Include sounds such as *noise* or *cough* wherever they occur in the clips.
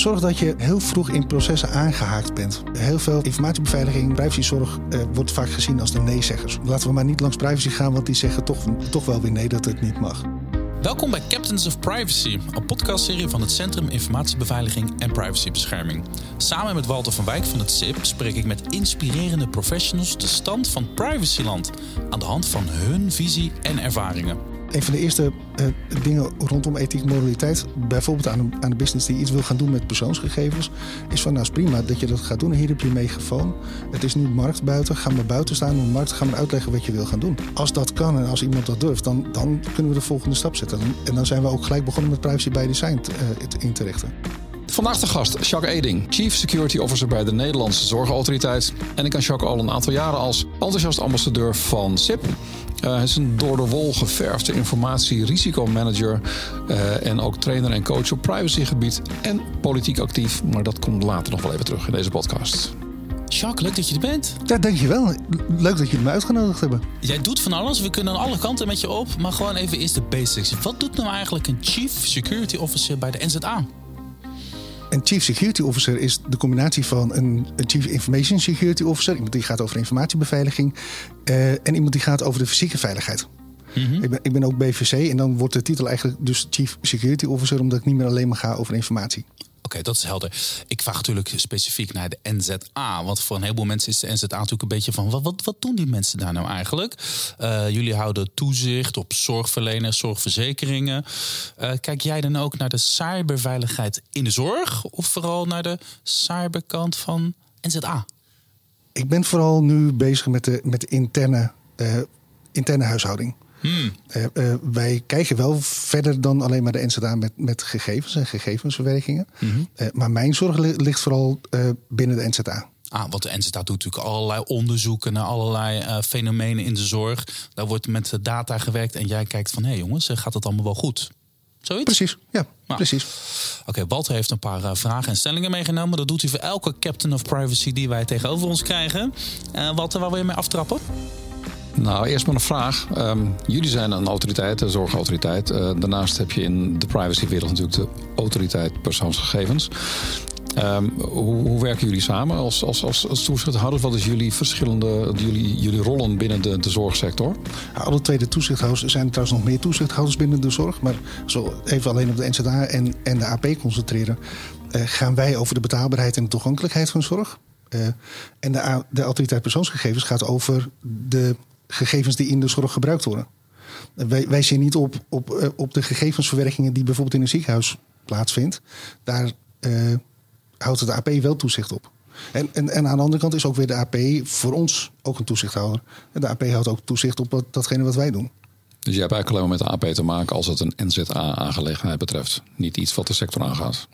Zorg dat je heel vroeg in processen aangehaakt bent. Heel veel informatiebeveiliging, privacyzorg eh, wordt vaak gezien als de nee-zeggers. Laten we maar niet langs privacy gaan, want die zeggen toch, toch wel weer nee dat het niet mag. Welkom bij Captains of Privacy, een podcastserie van het Centrum Informatiebeveiliging en Privacybescherming. Samen met Walter van Wijk van het CIP spreek ik met inspirerende professionals de stand van privacyland aan de hand van hun visie en ervaringen een van de eerste uh, dingen rondom ethiek moraliteit, bijvoorbeeld aan een, aan business die iets wil gaan doen met persoonsgegevens, is van nou is prima dat je dat gaat doen. Hier heb je een megafoon. Het is nu markt buiten. Ga maar buiten staan op de markt. Ga maar uitleggen wat je wil gaan doen. Als dat kan en als iemand dat durft, dan, dan kunnen we de volgende stap zetten. En dan zijn we ook gelijk begonnen met privacy by design te, uh, in te richten. Vandaag de gast Jacques Eding, Chief Security Officer bij de Nederlandse Zorgautoriteit. En ik ken Jacques al een aantal jaren als enthousiast ambassadeur van SIP. Uh, hij is een door de wol geverfde informatierisicomanager uh, en ook trainer en coach op privacygebied en politiek actief. Maar dat komt later nog wel even terug in deze podcast. Jacques, leuk dat je er bent. Ja, dankjewel. Leuk dat jullie me uitgenodigd hebben. Jij doet van alles. We kunnen aan alle kanten met je op. Maar gewoon even eerst de basics. Wat doet nou eigenlijk een Chief Security Officer bij de NZA? Een Chief Security Officer is de combinatie van een, een Chief Information Security Officer, iemand die gaat over informatiebeveiliging, uh, en iemand die gaat over de fysieke veiligheid. Mm-hmm. ik, ben, ik ben ook BVC en dan wordt de titel eigenlijk dus Chief Security Officer, omdat ik niet meer alleen maar ga over informatie. Oké, dat is helder. Ik vraag natuurlijk specifiek naar de NZA. Want voor een heleboel mensen is de NZA natuurlijk een beetje van... wat, wat, wat doen die mensen daar nou eigenlijk? Uh, jullie houden toezicht op zorgverleners, zorgverzekeringen. Uh, kijk jij dan ook naar de cyberveiligheid in de zorg... of vooral naar de cyberkant van NZA? Ik ben vooral nu bezig met de, met de interne, uh, interne huishouding. Hmm. Uh, uh, wij kijken wel verder dan alleen maar de NZA met, met gegevens en gegevensverwerkingen. Mm uh, maar mijn zorg ligt vooral binnen de NZA. Ah, want de NZA doet natuurlijk allerlei onderzoeken naar allerlei fenomenen in de zorg. Daar wordt met data gewerkt en jij kijkt van... hé hey jongens, gaat het allemaal wel goed? Zoiets? Precies, ja, nou, precies. Oké, okay, Walter heeft een paar vragen en stellingen meegenomen. Dat doet hij voor elke captain of privacy die wij tegenover ons krijgen. Walter, waar wil je mee aftrappen? Nou, eerst maar een vraag. Um, jullie zijn een autoriteit, een zorgautoriteit. Uh, daarnaast heb je in de privacywereld natuurlijk de autoriteit persoonsgegevens. Um, hoe, hoe, werken jullie samen als, als, als, als toezichthouders? Wat is jullie verschillende jullie, jullie rollen binnen de, de zorgsector? alle twee de toezichthouders. Er zijn trouwens nog meer toezichthouders binnen de zorg. Maar zo even alleen op de NZA en, en de AP concentreren. Uh, gaan wij over de betaalbaarheid en de toegankelijkheid van zorg. Uh, en de, de autoriteit persoonsgegevens gaat over de gegevens die in de zorg gebruikt worden. Wij, wij zien niet op, op, eh, op de gegevensverwerkingen die bijvoorbeeld in een ziekenhuis plaatsvindt. Daar uh, houdt de AP wel toezicht op. En, en, en, aan de andere kant is ook weer de AP voor ons ook een toezichthouder. En de AP houdt ook toezicht op wat, datgene wat wij doen. Dus je hebt eigenlijk alleen maar met de AP te maken als het een NZA-aangelegenheid betreft. Niet iets wat de sector aangaat.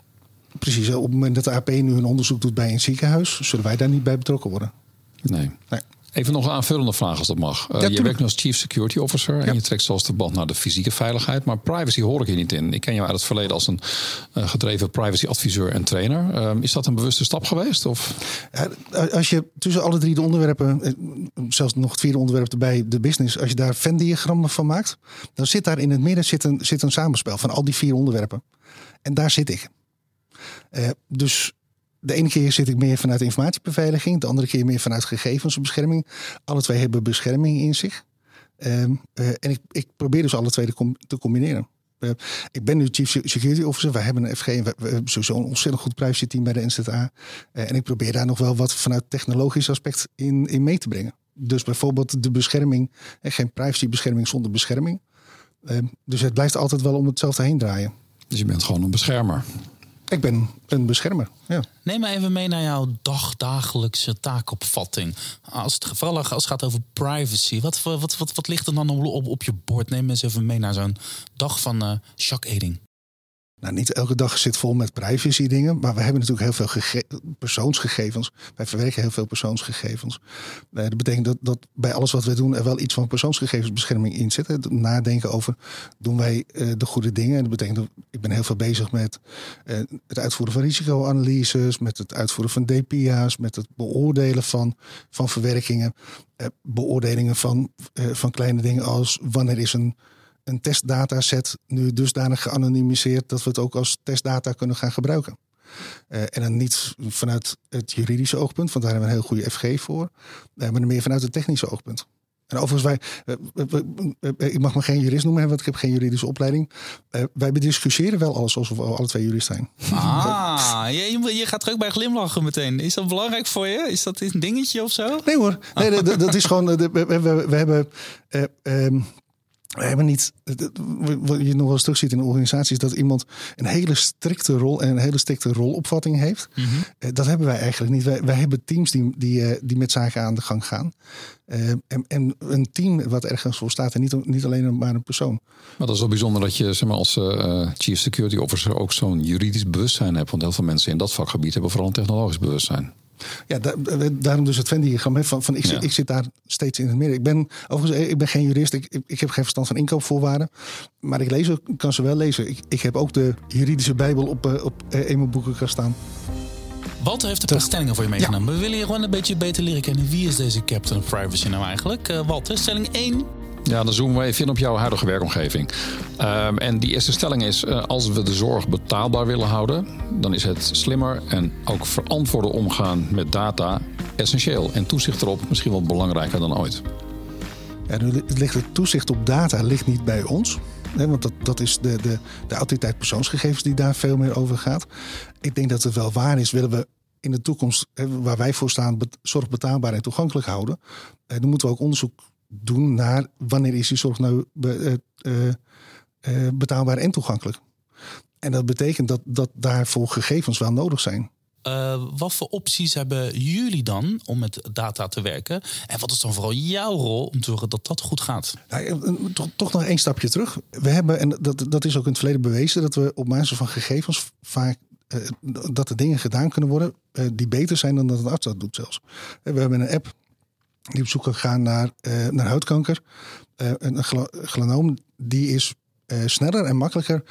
Precies. Op het moment dat de AP nu een onderzoek doet bij een ziekenhuis, zullen wij daar niet bij betrokken worden. Nee. nee. Even nog een aanvullende vraag als dat mag. Uh, je werkt nu als Chief Security Officer en je trekt zelfs de band naar de fysieke veiligheid. Maar privacy hoor ik hier niet in. Ik ken jou uit het verleden als een uh, gedreven privacy adviseur en trainer. Uh, is dat een bewuste stap geweest? Of? als je tussen alle drie de onderwerpen, eh, zelfs nog het vierde onderwerp erbij, de business, als je daar Venn-diagrammen van maakt, dan zit daar in het midden zit een, zit een samenspel van al die vier onderwerpen. En daar zit ik. Uh, dus de ene keer zit ik meer vanuit informatiebeveiliging, de andere keer meer vanuit gegevensbescherming. Alle twee hebben bescherming in zich. Um, uh, en ik, ik, probeer dus alle twee te, te combineren. Uh, ik ben nu Chief Security Officer. Wij hebben een FG we, we hebben sowieso een ontzettend goed privacy team bij de NZA. Uh, en ik probeer daar nog wel wat vanuit technologisch aspect in, in mee te brengen. Dus bijvoorbeeld de bescherming, en geen privacybescherming zonder bescherming. Ehm, dus het blijft altijd wel om hetzelfde heen draaien. Dus je bent gewoon een beschermer. Ik ben een beschermer. Ja. Neem me even mee naar jouw dagdagelijkse taakopvatting. Als het, vooral als het gaat over privacy, wat, wat, wat, ligt er dan op, op je bord? Neem me eens even mee naar zo'n dag van uh, Jacques Eding. Nou, niet elke dag zit vol met privacy dingen, maar we hebben natuurlijk heel veel persoonsgegevens. Wij verwerken heel veel persoonsgegevens. Uh, dat betekent dat, dat bij alles wat we doen er wel iets van persoonsgegevensbescherming in zit. Nadenken over, doen wij uh, de goede dingen? En dat betekent dat ik ben heel veel bezig met uh, het uitvoeren van risicoanalyses, met het uitvoeren van DPA's, met het beoordelen van, van verwerkingen. beoordelingen van, van kleine dingen als wanneer is een een testdataset nu dusdanig geanonimiseerd dat we het ook als testdata kunnen gaan gebruiken. Eh, en dan niet vanuit het juridische oogpunt, want daar hebben we een heel goede FG voor. Uh, maar meer vanuit het technische oogpunt. En overigens, wij, ik mag me geen jurist noemen, want ik heb geen juridische opleiding. Wij bediscussiëren wel alles alsof we alle twee jurist zijn. Ah, je, je gaat er ook bij glimlachen meteen. Is dat belangrijk voor je? Is dat een dingetje of zo? Nee hoor, nee, dat, is gewoon, we, we, we hebben... Uh, um, we hebben niet, wat je nog wel eens terug ziet in organisaties, dat iemand een hele strikte rol en een hele strikte rolopvatting heeft. Mm -hmm. Dat hebben wij eigenlijk niet. Wij, wij hebben teams die, die, eh, die met zaken aan de gang gaan. Uh, en, en, een team wat ergens voor staat en niet, niet alleen maar een persoon. Maar dat is wel bijzonder dat je zeg maar, als uh, Chief Security Officer ook zo'n juridisch bewustzijn hebt. Want heel veel mensen in dat vakgebied hebben vooral een technologisch bewustzijn. Ja, daarom dus het Venn-diagram. Van, van ik, zit, ik zit daar steeds in het midden. Ik ben, overigens, eh, ik ben geen jurist. Ik, ik heb geen verstand van inkoopvoorwaarden. Maar ik lees, kan ze wel lezen. Ik, ik heb ook de juridische bijbel op, eh, op eh, mijn boekenkast staan. Walter heeft een paar stellingen voor je meegenomen. We willen je gewoon een beetje beter leren kennen. Wie is deze Captain Privacy nou eigenlijk? Uh, Walter, stelling 1. Ja, dan zoomen we even in op jouw huidige werkomgeving. Um, en die eerste stelling is: uh, als we de zorg betaalbaar willen houden, dan is het slimmer en ook verantwoorden omgaan met data essentieel. En toezicht erop misschien wel belangrijker dan ooit. Ja, nu ligt het toezicht op data ligt niet bij ons. Want dat, dat is de, de, de autoriteit persoonsgegevens die daar veel meer over gaat. Ik denk dat het wel waar is, willen we in de toekomst, hè, waar wij voor staan, zorg betaalbaar en toegankelijk houden. Eh, dan moeten we ook onderzoek doen naar wanneer is die zorg nou be, uh, uh, betaalbaar en toegankelijk. En dat betekent dat, dat daarvoor gegevens wel nodig zijn. Uh, wat voor opties hebben jullie dan om met data te werken? En wat is dan vooral jouw rol om te zorgen dat dat goed gaat? Nou, toch, toch, nog één stapje terug. We hebben, en dat, dat is ook in het verleden bewezen, dat we op basis van gegevens vaak uh, dat er dingen gedaan kunnen worden uh, die beter zijn dan dat een arts dat doet zelfs. We hebben een app die op zoek gaan naar, uh, naar huidkanker. Uh, een glanoom die is uh, sneller en makkelijker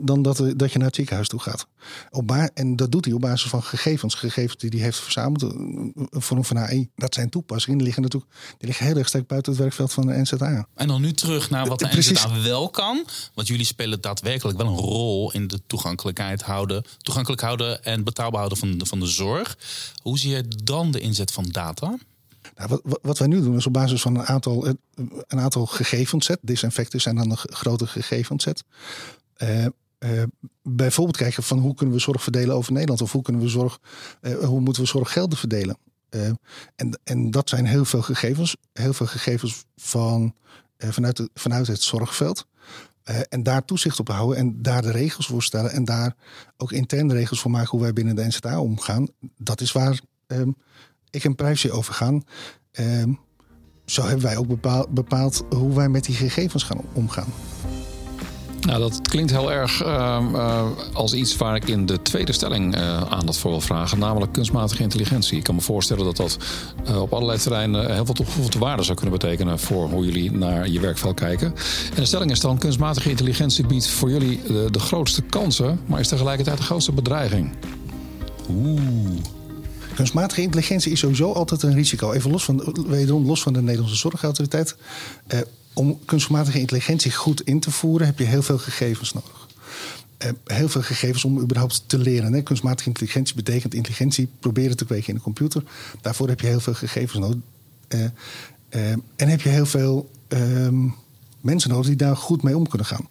dan dat, dat je naar het ziekenhuis toe gaat. Op en dat doet hij op basis van gegevens. Gegevens die hij heeft verzameld. Een vorm van AI. Dat zijn toepassingen. Die liggen natuurlijk die liggen heel erg sterk buiten het werkveld van de NZA. En dan nu terug naar wat de Precies. NZA wel kan. Want jullie spelen daadwerkelijk wel een rol in de toegankelijkheid houden. Toegankelijk houden en betaalbaar houden van de, van de zorg. Hoe zie je dan de inzet van data? Wat, wat wij nu doen is op basis van een aantal, een aantal gegevens zijn dan een grote gegevensset. Uh, uh, bijvoorbeeld kijken van hoe kunnen we zorg verdelen over Nederland. Of hoe kunnen we zorg, hoe moeten we zorggelden verdelen. en, en dat zijn heel veel gegevens. Heel veel gegevens van, vanuit, vanuit het zorgveld. en daar toezicht op houden en daar de regels voor stellen. En daar ook interne regels voor maken hoe wij binnen de NZA omgaan. Dat is waar ehm, ik en privacy overgaan. Uh, zo hebben wij ook bepaald, hoe wij met die gegevens gaan omgaan. Nou, dat klinkt heel erg uh, uh, als iets waar ik in de tweede stelling uh, aandacht voor wil vragen, namelijk kunstmatige intelligentie. Ik kan me voorstellen dat dat uh, op allerlei terreinen heel veel toegevoegde waarde zou kunnen betekenen voor hoe jullie naar je werkveld kijken. En de stelling is dan: kunstmatige intelligentie biedt voor jullie de, de grootste kansen, maar is tegelijkertijd de grootste bedreiging. Oeh. Kunstmatige intelligentie is sowieso altijd een risico. Even los van, wederom los van de Nederlandse Zorgautoriteit. Eh, om kunstmatige intelligentie goed in te voeren heb je heel veel gegevens nodig. Eh, heel veel gegevens om überhaupt te leren. Hè. Kunstmatige intelligentie betekent intelligentie proberen te kweken in de computer. Daarvoor heb je heel veel gegevens nodig. Eh, eh en heb je heel veel ehm, mensen nodig die daar goed mee om kunnen gaan.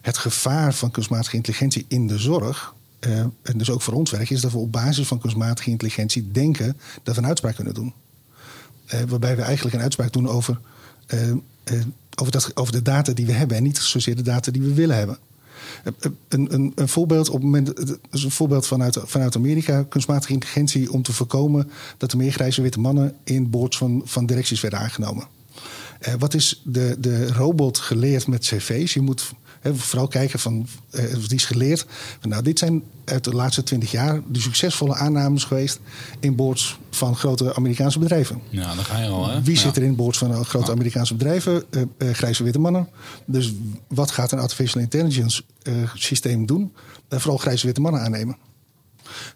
Het gevaar van kunstmatige intelligentie in de zorg uh, en dus ook voor ons werk, is dat we op basis van kunstmatige intelligentie denken dat we een uitspraak kunnen doen. Uh, waarbij we eigenlijk een uitspraak doen over, uh, over, dat, over de data die we hebben en niet zozeer de data die we willen hebben. Een, een, een, voorbeeld, op het moment, dus een voorbeeld vanuit, vanuit Amerika, kunstmatige intelligentie om te voorkomen dat er meer grijze witte mannen in boards van, van directies werden aangenomen. wat is de, de robot geleerd met cv's? Je moet vooral kijken van, uh, die is geleerd. Nou, dit zijn uit de laatste twintig jaar de succesvolle aannames geweest in boards van grote Amerikaanse bedrijven. Ja, dan ga je al. Hè? Wie zit er in boards van grote Amerikaanse bedrijven? Uh, uh, grijze witte mannen. Dus wat gaat een artificial intelligence systeem doen? vooral grijze witte mannen aannemen.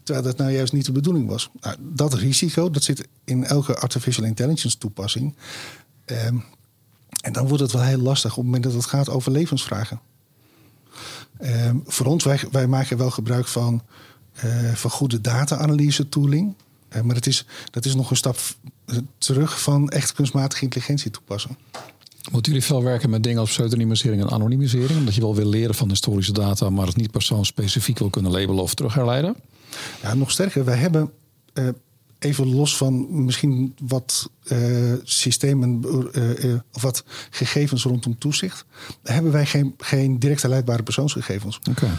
Terwijl dat nou juist niet de bedoeling was. Nou, dat risico, dat zit in elke artificial intelligence toepassing. Ehm, en dan wordt het wel heel lastig op het moment dat het gaat over levensvragen. Um, voor ons, wij, wij, maken wel gebruik van uh, van goede data-analyse tooling. Uh, maar dat is, dat is nog een stap terug van echt kunstmatige intelligentie toepassen. Moeten jullie veel werken met dingen als pseudonymisering en anonimisering? Omdat je wel wil leren van historische data, maar het niet persoonsspecifiek wil kunnen labelen of terugherleiden? Ja, nog sterker, wij hebben uh, even los van misschien wat uh, systemen uh, of wat gegevens rondom toezicht, hebben wij geen, geen direct leidbare persoonsgegevens. Okay.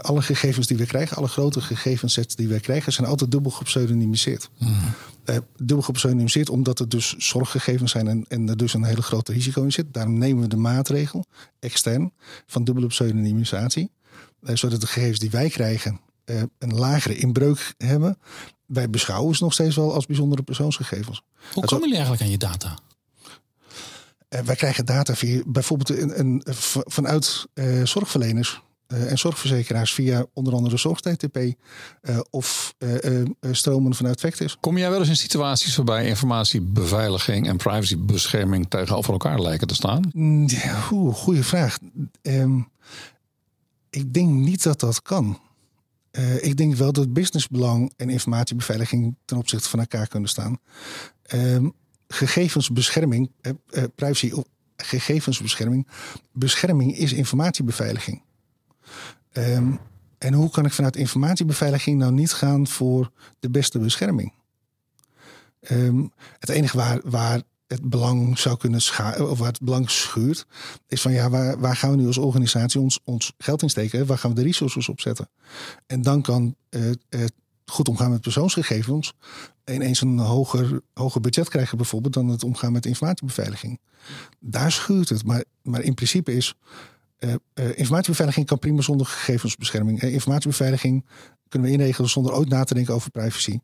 alle gegevens die we krijgen, alle grote gegevenssets die wij krijgen, zijn altijd dubbel gepseudonymiseerd. Mm. dubbel gepseudonymiseerd omdat het dus zorggegevens zijn en, en er dus een hele grote risico in zit. Daarom nemen we de maatregel extern van dubbele pseudonymisatie. zodat de gegevens die wij krijgen een lagere inbreuk hebben wij beschouwen ze nog steeds wel als bijzondere persoonsgegevens. Hoe komen jullie eigenlijk aan je data? Uh, wij krijgen data via bijvoorbeeld een, een, vanuit uh, zorgverleners uh, en zorgverzekeraars via onder andere ZorgTTP of stromen vanuit Vectis. Kom jij wel eens in situaties waarbij informatiebeveiliging en privacybescherming tegenover elkaar lijken te staan? Mm, goede vraag. Ehm, ik denk niet dat dat kan. Uh, ik denk wel dat businessbelang en informatiebeveiliging ten opzichte van elkaar kunnen staan. Um, gegevensbescherming, uh, uh, privacy of gegevensbescherming, bescherming is informatiebeveiliging. Um, en hoe kan ik vanuit informatiebeveiliging nou niet gaan voor de beste bescherming? Um, het enige waar, waar het belang zou kunnen schuiven, of waar het belang schuurt, is van ja, waar, waar gaan we nu als organisatie ons, ons geld in steken? Waar gaan we de resources op zetten? En dan kan uh, goed omgaan met persoonsgegevens ineens een hoger, hoger budget krijgen, bijvoorbeeld, dan het omgaan met informatiebeveiliging. Daar schuurt het. Maar, maar in principe is. Uh, informatiebeveiliging kan prima zonder gegevensbescherming. informatiebeveiliging kunnen we inregelen zonder ooit na te denken over privacy.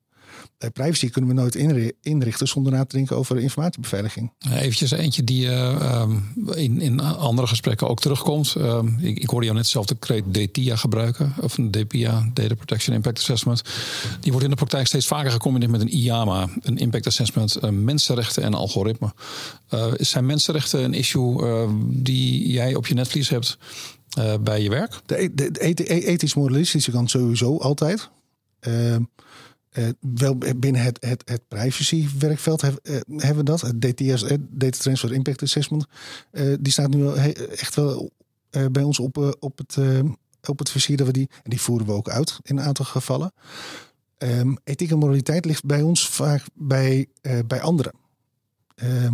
Bij privacy kunnen we nooit inrichten zonder na te denken over informatiebeveiliging. Eventjes eentje die uh, in, in andere gesprekken ook terugkomt. Uh, ik, ik hoorde jou net zelf de kreet DTIA gebruiken, of een DPIA, Data Protection Impact Assessment. Die wordt in de praktijk steeds vaker gecombineerd met een IAMA, een Impact Assessment, uh, mensenrechten en algoritme. Uh, zijn mensenrechten een issue die jij op je netvlies hebt bij je werk? De, de, de ethisch-moralistische kant sowieso altijd. Ehm, uh, wel binnen het, het, het privacy-werkveld uh, hebben we dat. Het DTS, Data Transfer Impact Assessment, die staat nu echt wel bij ons op, op, het, op het vizier dat we die, en die voeren we ook uit in een aantal gevallen. Um, ethiek en moraliteit ligt bij ons vaak bij, bij anderen. Uh,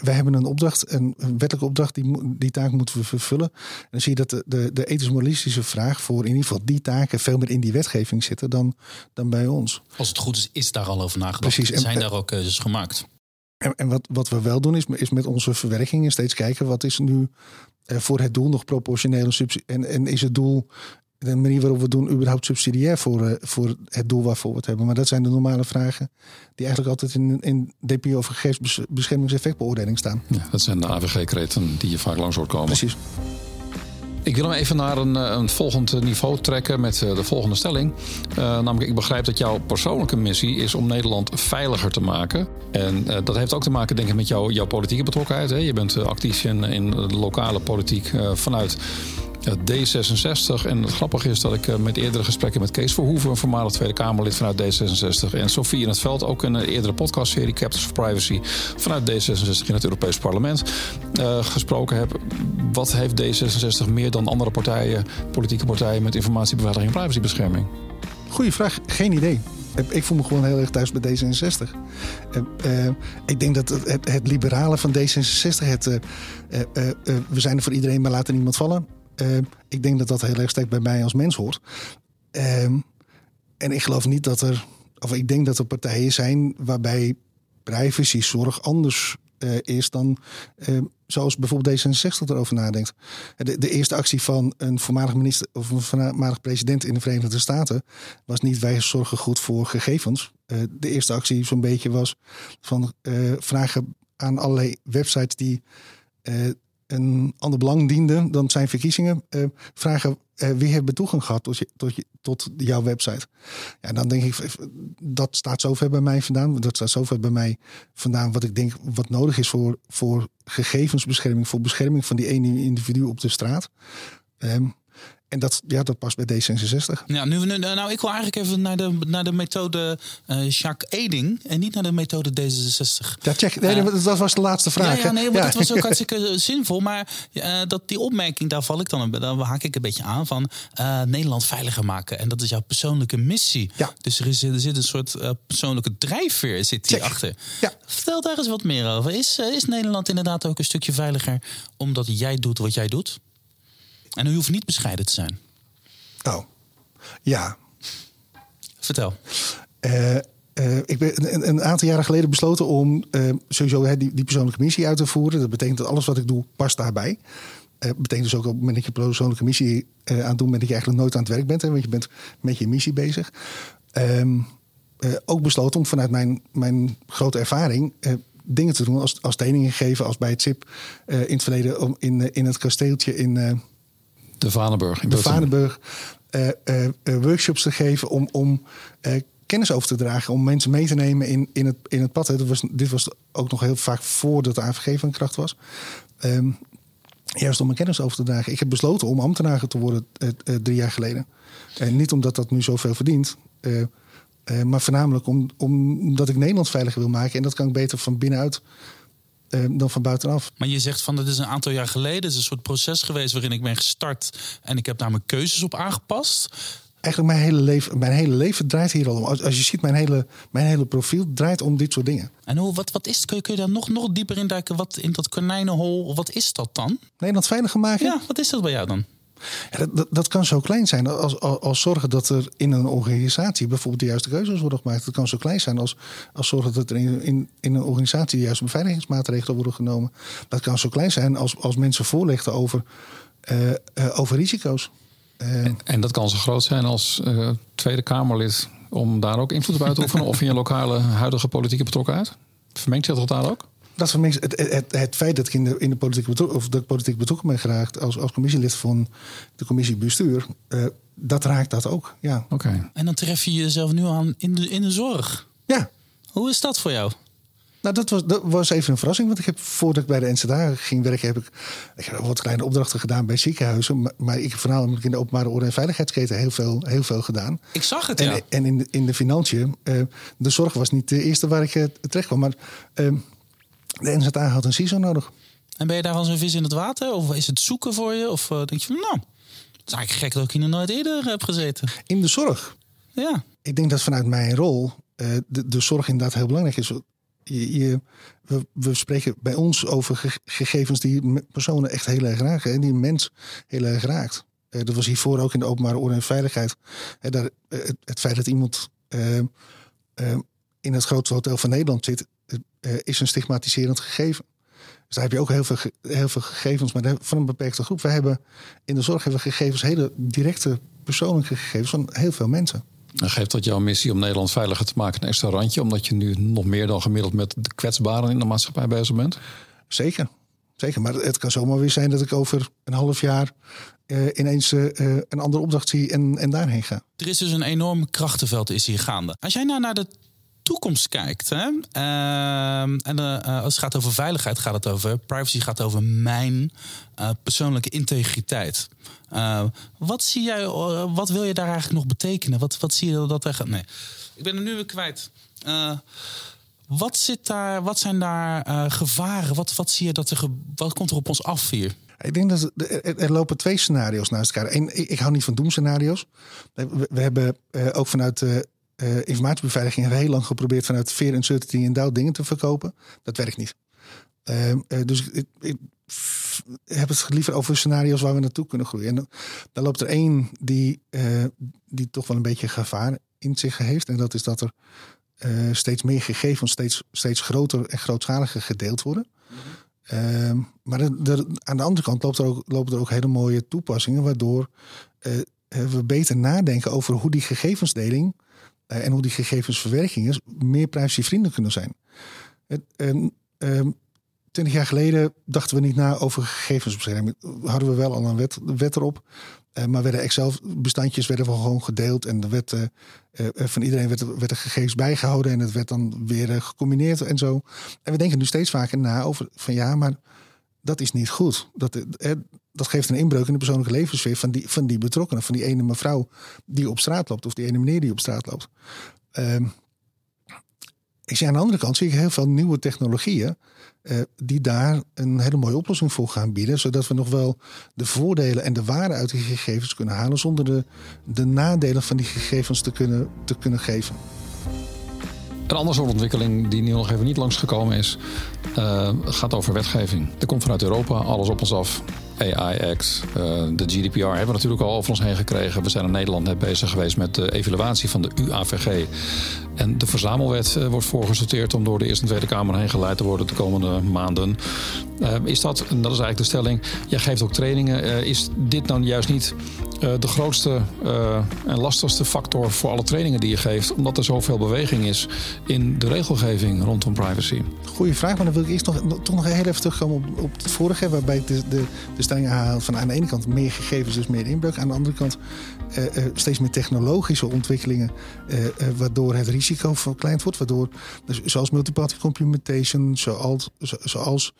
wij, hebben een opdracht, een, wettelijke opdracht, die, die taak moeten we vervullen. En dan zie je dat de, de, de ethisch-moralistische vraag voor in ieder geval die taken veel meer in die wetgeving zitten dan, dan bij ons. Als het goed is, is daar al over nagedacht. Precies. En, zijn daar ook keuzes gemaakt. En, en, wat, wat we wel doen, is, is met onze verwerkingen steeds kijken wat is nu uh, voor het doel nog proportioneel en, en is het doel de manier waarop we doen überhaupt subsidiair voor, uh, voor het doel waarvoor we het hebben. Maar dat zijn de normale vragen die eigenlijk altijd in, in DPO of gegevensbeschermingseffectbeoordeling staan. Ja, dat zijn de AVG-kreten die je vaak langs hoort komen. Precies. Ik wil hem even naar een, eh, een volgend niveau trekken met eh, de volgende stelling. Uh, namelijk, ik begrijp dat jouw persoonlijke missie is om Nederland veiliger te maken. En uh, dat heeft ook te maken, denk ik, met jou, jouw politieke betrokkenheid. Hè? Je bent actief in, in de lokale politiek vanuit D66. En het grappige is dat ik eh, met eerdere gesprekken met Kees Verhoeven, een voormalig Tweede Kamerlid vanuit D66, en Sofie in het Veld, ook een eerdere podcastserie Captains of Privacy vanuit D66 in het Europees Parlement, uh, gesproken heb. Wat heeft D66 meer dan andere partijen, politieke partijen, met informatiebeveiliging en privacybescherming? Goeie vraag, geen idee. Ik voel me gewoon heel erg thuis bij D66. Uh, uh, ik denk dat het, het, liberale van D66, het, we zijn er voor iedereen, maar laten niemand vallen. Ehm, ik denk dat dat heel erg sterk bij mij als mens hoort. Ehm, en ik geloof niet dat er, of ik denk dat er partijen zijn waarbij privacyzorg anders uh, is dan uh, zoals bijvoorbeeld D66 erover nadenkt. De, de, eerste actie van een voormalig minister of een voormalig president in de Verenigde Staten was niet wij zorgen goed voor gegevens. Uh, de eerste actie zo'n beetje was van vragen aan allerlei websites die een ander belang diende dan zijn verkiezingen, uh, vragen uh, wie heeft toegang gehad tot, je, tot, je, tot jouw website. Ja, dan denk ik, dat staat zover bij mij vandaan. Dat staat zover bij mij vandaan wat ik denk wat nodig is voor, voor gegevensbescherming, voor bescherming van die ene individu op de straat. Um, en dat, ja, dat past bij D66. Ja, nu, nu, nou, ik wil eigenlijk even naar de, naar de methode uh, Jacques Eding en niet naar de methode D66. Ja, check. Nee, uh, dat was de laatste vraag. Ja, ja nee, maar dat was ook *laughs* hartstikke zinvol. Maar uh, dat, die opmerking, daar val ik dan, dan haak ik een beetje aan van Nederland veiliger maken. En dat is jouw persoonlijke missie. Ja. Dus er, is, er zit een soort persoonlijke drijfveer zit hier achter. Ja. Vertel daar eens wat meer over. Is, is Nederland inderdaad ook een stukje veiliger omdat jij doet wat jij doet? En u hoeft niet bescheiden te zijn. Oh, ja. Vertel. Uh, uh, ik ben een, een, aantal jaren geleden besloten om uh, sowieso hè, die, die, persoonlijke missie uit te voeren. Dat betekent dat alles wat ik doe past daarbij. Dat betekent dus ook op het moment dat je persoonlijke missie aan het doen bent, dat je eigenlijk nooit aan het werk bent. Hè, want je bent met je missie bezig. Um, ook besloten om vanuit mijn, mijn grote ervaring dingen te doen als, als trainingen geven, als bij het SIP in het verleden om in, in het kasteeltje in de Vanenburg. In de Vanenburg. Uh, uh, workshops te geven om, om kennis over te dragen. Om mensen mee te nemen in, in, het, in het pad. Dat was, dit was ook nog heel vaak voordat de AVG van kracht was. Um, juist om mijn kennis over te dragen. Ik heb besloten om ambtenaar te worden drie jaar geleden. En niet omdat dat nu zoveel verdient. maar voornamelijk om, omdat ik Nederland veiliger wil maken. En dat kan ik beter van binnenuit uh, dan van buitenaf. Maar je zegt van dat is een aantal jaar geleden. Het is een soort proces geweest waarin ik ben gestart. En ik heb daar mijn keuzes op aangepast. Eigenlijk mijn hele leven, mijn hele leven draait hier al om. Als, als je ziet, mijn hele, mijn hele profiel draait om dit soort dingen. En hoe, wat, wat is Kun je, kun je daar nog, nog dieper in duiken? Wat in dat konijnenhol, wat is dat dan? Nederland veiliger maken? Ja, wat is dat bij jou dan? Dat, dat, kan zo klein zijn als, als, als, zorgen dat er in een organisatie bijvoorbeeld de juiste keuzes worden gemaakt. Dat kan zo klein zijn als, als zorgen dat er in, in, in een organisatie de juiste beveiligingsmaatregelen worden genomen. Dat kan zo klein zijn als, als mensen voorlichten over, uh, uh, over risico's. Uh, en, en, dat kan zo groot zijn als Tweede Kamerlid om daar ook invloed op uit te oefenen of in je lokale huidige politieke betrokkenheid? Vermengt zich dat daar ook? Dat voor mensen, het, het, het, feit dat ik in de, in de politiek, betrokken, of dat ik politiek betrokken ben geraakt als, als commissielid van de commissie bestuur, uh, dat raakt dat ook. Ja. Oké. En dan tref je jezelf nu aan in de, in de zorg. Ja. Hoe is dat voor jou? Nou, dat was, dat was even een verrassing. Want ik heb voordat ik bij de NCDA ging werken, heb ik, ik heb wat kleine opdrachten gedaan bij ziekenhuizen. Maar, maar ik heb voornamelijk in de openbare orde en veiligheidsketen heel veel, heel veel gedaan. Ik zag het, en, ja. En in de, in de financiën, uh, de zorg was niet de eerste waar ik uh, terecht kwam. Maar uh, de NZA had een CISO nodig. En ben je daar als een vis in het water? Of is het zoeken voor je? Of uh, denk je van, nou, het is eigenlijk gek dat ik hier nog nooit eerder heb gezeten. In de zorg? Ja. Ik denk dat vanuit mijn rol uh, de, de zorg inderdaad heel belangrijk is. Je, je, we, we, spreken bij ons over ge gegevens die personen echt heel erg raken. En die een mens heel erg raakt. Uh, dat was hiervoor ook in de openbare orde en veiligheid. Uh, daar, het, het, feit dat iemand in het grootste hotel van Nederland zit, uh, is een stigmatiserend gegeven. Dus daar heb je ook heel veel, heel veel gegevens, maar van een beperkte groep. Wij hebben in de zorg hebben we gegevens, hele directe persoonlijke gegevens van heel veel mensen. En geeft dat jouw missie om Nederland veiliger te maken een extra randje, omdat je nu nog meer dan gemiddeld met de kwetsbaren in de maatschappij bezig bent? Zeker. Zeker, maar het kan zomaar weer zijn dat ik over een half jaar uh, ineens uh, een andere opdracht zie en, en daarheen ga. Er is dus een enorm krachtenveld is hier gaande. Als jij nou naar de toekomst kijkt. Hè? Uh, en uh, als het gaat over veiligheid, gaat het over privacy, gaat over mijn uh, persoonlijke integriteit. wat zie jij, wat wil je daar eigenlijk nog betekenen? Wat, wat zie je dat er. Nee, ik ben er nu weer kwijt. wat, zit daar, wat zijn daar gevaren? Wat, wat zie je dat er. Wat komt er op ons af hier? Ik denk dat er, er lopen twee scenario's naast elkaar. Eén, ik, ik hou niet van doemscenario's. We, we hebben ook vanuit uh, informatiebeveiliging hebben heel lang geprobeerd vanuit Fear, Uncertainty en Doubt dingen te verkopen. Dat werkt niet. Uh, uh, dus ik, ik, heb het liever over scenario's waar we naartoe kunnen groeien. En dan, loopt er één die, die toch wel een beetje gevaar in zich heeft. En dat is dat er steeds meer gegevens steeds, steeds groter en grootschaliger gedeeld worden. Mm-hmm. maar aan de andere kant loopt er ook, lopen er ook hele mooie toepassingen, waardoor we beter nadenken over hoe die gegevensdeling en hoe die gegevensverwerking meer privacyvriendelijk kunnen zijn. En, um, twintig jaar geleden dachten we niet na over gegevensbescherming. Hadden we wel al een wet, wet erop. Uh, maar werden Excel-bestandjes werden gewoon gedeeld. En er werd, uh, van iedereen werd, werd er gegevens bijgehouden. En het werd dan weer gecombineerd en zo. En we denken nu steeds vaker na over van ja, maar dat is niet goed. Dat, eh, dat geeft een inbreuk in de persoonlijke levenssfeer van die, van die betrokkenen. Van die ene mevrouw die op straat loopt. Of die ene meneer die op straat loopt. Ehm, ik zie aan de andere kant zie ik heel veel nieuwe technologieën. eh, die daar een hele mooie oplossing voor gaan bieden. Zodat we nog wel de voordelen en de waarde uit die gegevens kunnen halen. Zonder de, de nadelen van die gegevens te kunnen, te kunnen geven. Een andere soort ontwikkeling die nu nog even niet langsgekomen is, eh, gaat over wetgeving. Er komt vanuit Europa alles op ons af. AI Act, eh, de GDPR hebben we natuurlijk al over ons heen gekregen. We zijn in Nederland net bezig geweest met de evaluatie van de UAVG. En de verzamelwet eh, wordt voorgesorteerd om door de Eerste en Tweede Kamer heen geleid te worden de komende maanden. Eh, is dat, en dat is eigenlijk de stelling, jij geeft ook trainingen. Eh, is dit nou juist niet eh, de grootste eh, en lastigste factor voor alle trainingen die je geeft? Omdat er zoveel beweging is in de regelgeving rondom privacy. Goeie vraag, maar dan wil ik eerst nog, toch nog heel even terugkomen op, het vorige. Waarbij de, de, de stelling van aan de ene kant meer gegevens, dus meer inbreuk. Aan de andere kant steeds meer technologische ontwikkelingen. waardoor het risico verkleind wordt. Waardoor, dus, zoals multiparty computation, zoals, zo- zoals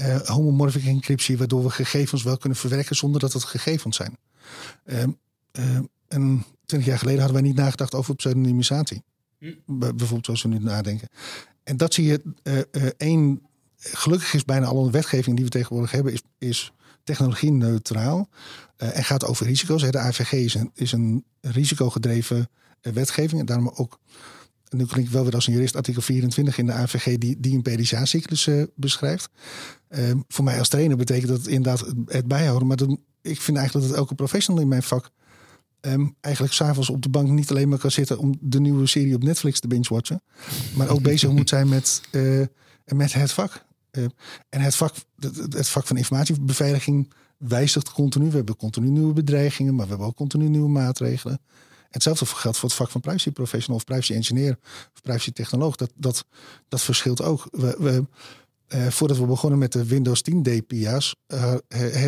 eh, homomorphic encryptie. Waardoor we gegevens wel kunnen verwerken zonder dat het gegevens zijn. Ehm, ehm, en twintig jaar geleden hadden wij niet nagedacht over pseudonymisatie. Bij- Bijvoorbeeld zoals we nu nadenken. En dat zie je eh, eh, één. Gelukkig is bijna alle wetgeving die we tegenwoordig hebben, is, is technologie-neutraal. eh, en gaat over risico's. De AVG is een, is een risicogedreven wetgeving. En daarom ook, nu klink ik wel weer als een jurist, artikel 24 in de AVG, die, die een PDCA-cyclus eh, beschrijft. Eh, voor mij als trainer betekent dat inderdaad het, bijhouden. Maar dat, ik vind eigenlijk dat elke professional in mijn vak Ehm, eigenlijk s'avonds op de bank niet alleen maar kan zitten om de nieuwe serie op Netflix te binge-watchen. Maar ook bezig moet zijn met, eh, met het vak. Eh, en het vak, het vak van informatiebeveiliging wijzigt continu. We hebben continu nieuwe bedreigingen, maar we hebben ook continu nieuwe maatregelen. Hetzelfde geldt voor het vak van privacy professional of privacy engineer of privacy technoloog. Dat, dat, dat verschilt ook. We, we, eh, voordat we begonnen met de Windows 10 DPIA's, eh,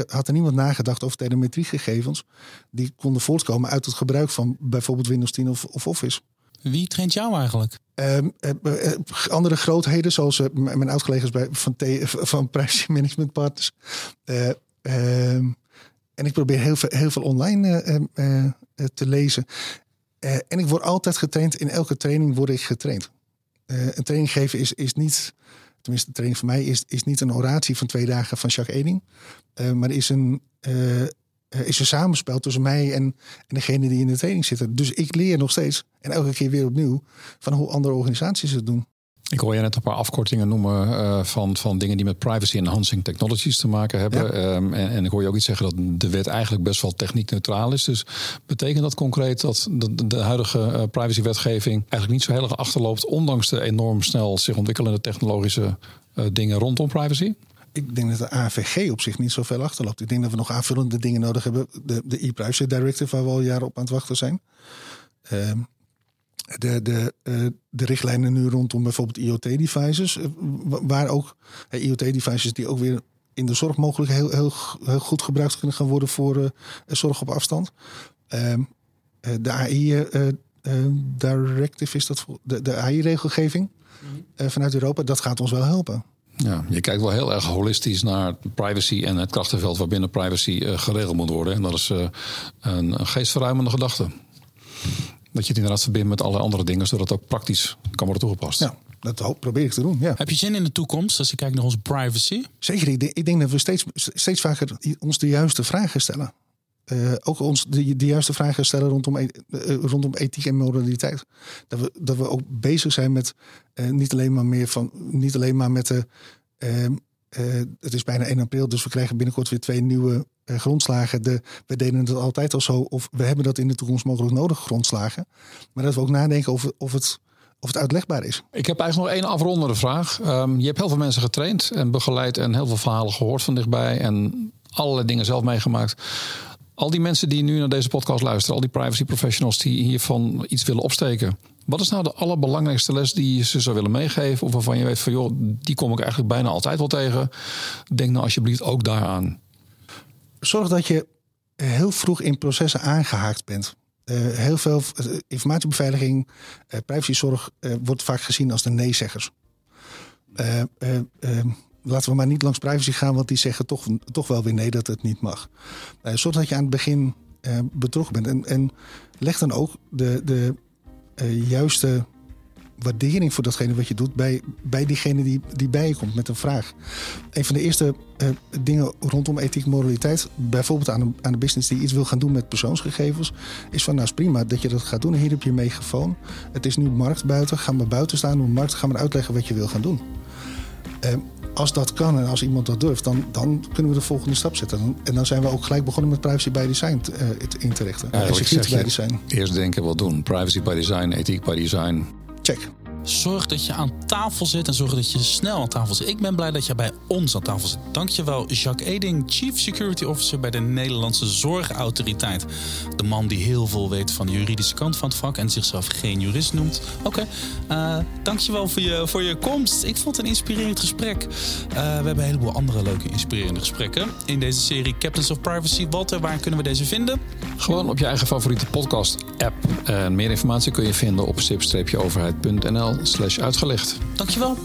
had er niemand nagedacht over telemetriegegevens die konden voortkomen uit het gebruik van bijvoorbeeld Windows 10 of, of Office. Wie traint jou eigenlijk? Ehm, eh, eh, andere grootheden, zoals eh, mijn oud-collega's bij, van, van Privacy Management Partners. Eh, ehm, en ik probeer heel veel, heel veel online eh, eh, eh, te lezen. Eh, en ik word altijd getraind. In elke training word ik getraind. Eh, een training geven is, is niet, tenminste de training voor mij, is, is niet een oratie van twee dagen van Jacques Eding. Eh, maar is een, eh, eh, is een samenspel tussen mij en, en degene die in de training zitten. Dus ik leer nog steeds, en elke keer weer opnieuw, van hoe andere organisaties het doen. Ik hoor je net een paar afkortingen noemen eh, van, van dingen die met privacy enhancing technologies te maken hebben. Ja. Ehm, en, en ik hoor je ook iets zeggen dat de wet eigenlijk best wel techniek-neutraal is. Dus betekent dat concreet dat de, de huidige eh, privacywetgeving eigenlijk niet zo heel erg achterloopt, ondanks de enorm snel zich ontwikkelende technologische eh, dingen rondom privacy? Ik denk dat de AVG op zich niet zoveel achterloopt. Ik denk dat we nog aanvullende dingen nodig hebben. De, de e-privacy directive waar we al jaren op aan het wachten zijn. Ehm, de, de, eh, de richtlijnen nu rondom bijvoorbeeld IoT-devices. eh, wa- waar ook eh, IoT-devices die ook weer in de zorg mogelijk heel, heel, heel goed gebruikt kunnen gaan worden voor eh, zorg op afstand. Ehm, eh, de AI eh, eh, directive is dat voor- de, de AI-regelgeving eh, vanuit Europa. Dat gaat ons wel helpen. Ja, je kijkt wel heel erg holistisch naar privacy en het krachtenveld waarbinnen privacy geregeld moet worden. En dat is eh, een, een geestverruimende gedachte. Dat je het inderdaad verbindt met alle andere dingen, zodat het ook praktisch kan worden toegepast. Nou, dat hoop, probeer ik te doen, ja. Heb je zin in de toekomst als je kijkt naar onze privacy? Zeker, ik denk, ik denk dat we steeds, steeds vaker ons de juiste vragen stellen. Eh, ook ons de, de juiste vragen stellen rondom, e- eh, rondom ethiek en moraliteit. Dat we, dat we ook bezig zijn met eh, niet, alleen maar meer van, niet alleen maar met de. ehm, eh, het is bijna 1 april, dus we krijgen binnenkort weer twee nieuwe grondslagen. De, we deden het altijd al zo, of we hebben dat in de toekomst mogelijk nodig, grondslagen. Maar dat we ook nadenken of, of, het, of het uitlegbaar is. Ik heb eigenlijk nog één afrondende vraag. Ehm, je hebt heel veel mensen getraind en begeleid en heel veel verhalen gehoord van dichtbij en allerlei dingen zelf meegemaakt. Al die mensen die nu naar deze podcast luisteren, al die privacy professionals die hiervan iets willen opsteken. Wat is nou de allerbelangrijkste les die je ze zou willen meegeven? Of waarvan je weet van joh, die kom ik eigenlijk bijna altijd wel tegen. Denk nou alsjeblieft ook daaraan. Zorg dat je heel vroeg in processen aangehaakt bent. Eh, heel veel eh, informatiebeveiliging, eh, privacyzorg wordt vaak gezien als de nee-zeggers. Eh, eh, eh, laten we maar niet langs privacy gaan, want die zeggen toch, toch wel weer nee dat het niet mag. Uh, zorg dat je aan het begin uh, betrokken bent. En, en leg dan ook de, de uh, juiste waardering voor datgene wat je doet bij, bij diegene die, die bij je komt met een vraag. Een van de eerste uh, dingen rondom ethiek en moraliteit, bijvoorbeeld aan een, aan een business die iets wil gaan doen met persoonsgegevens, is van nou is prima dat je dat gaat doen. Hier heb je een megafoon. Het is nu markt buiten. Ga maar buiten staan op de markt. Ga maar uitleggen wat je wil gaan doen. Uh, als dat kan en als iemand dat durft, dan, dan kunnen we de volgende stap zetten. En dan zijn we ook gelijk begonnen met privacy by design uh, in te richten. Ja, security by design. Eerst denken, wat doen. Privacy by design, ethiek by design. Check. Zorg dat je aan tafel zit en zorg dat je snel aan tafel zit. Ik ben blij dat je bij ons aan tafel zit. Dankjewel, Jacques Eding, Chief Security Officer bij de Nederlandse Zorgautoriteit. De man die heel veel weet van de juridische kant van het vak en zichzelf geen jurist noemt. Oké, okay. uh, dankjewel voor je, voor je komst. Ik vond het een inspirerend gesprek. Uh, we hebben een heleboel andere leuke, inspirerende gesprekken in deze serie Captains of Privacy. Walter, waar kunnen we deze vinden? Gewoon op je eigen favoriete podcast-app. Meer informatie kun je vinden op stip-overheid.nl slash uitgelegd. Dankjewel.